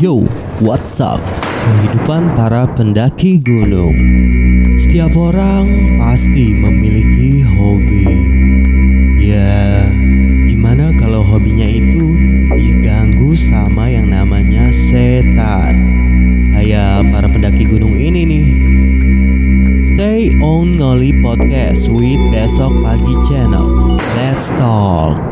Yo, what's up? Kehidupan para pendaki gunung. Setiap orang pasti memiliki hobi. Ya, gimana kalau hobinya itu diganggu sama yang namanya setan? Kayak para pendaki gunung ini nih. Stay on Ngoli Podcast with Besok Pagi Channel. Let's talk.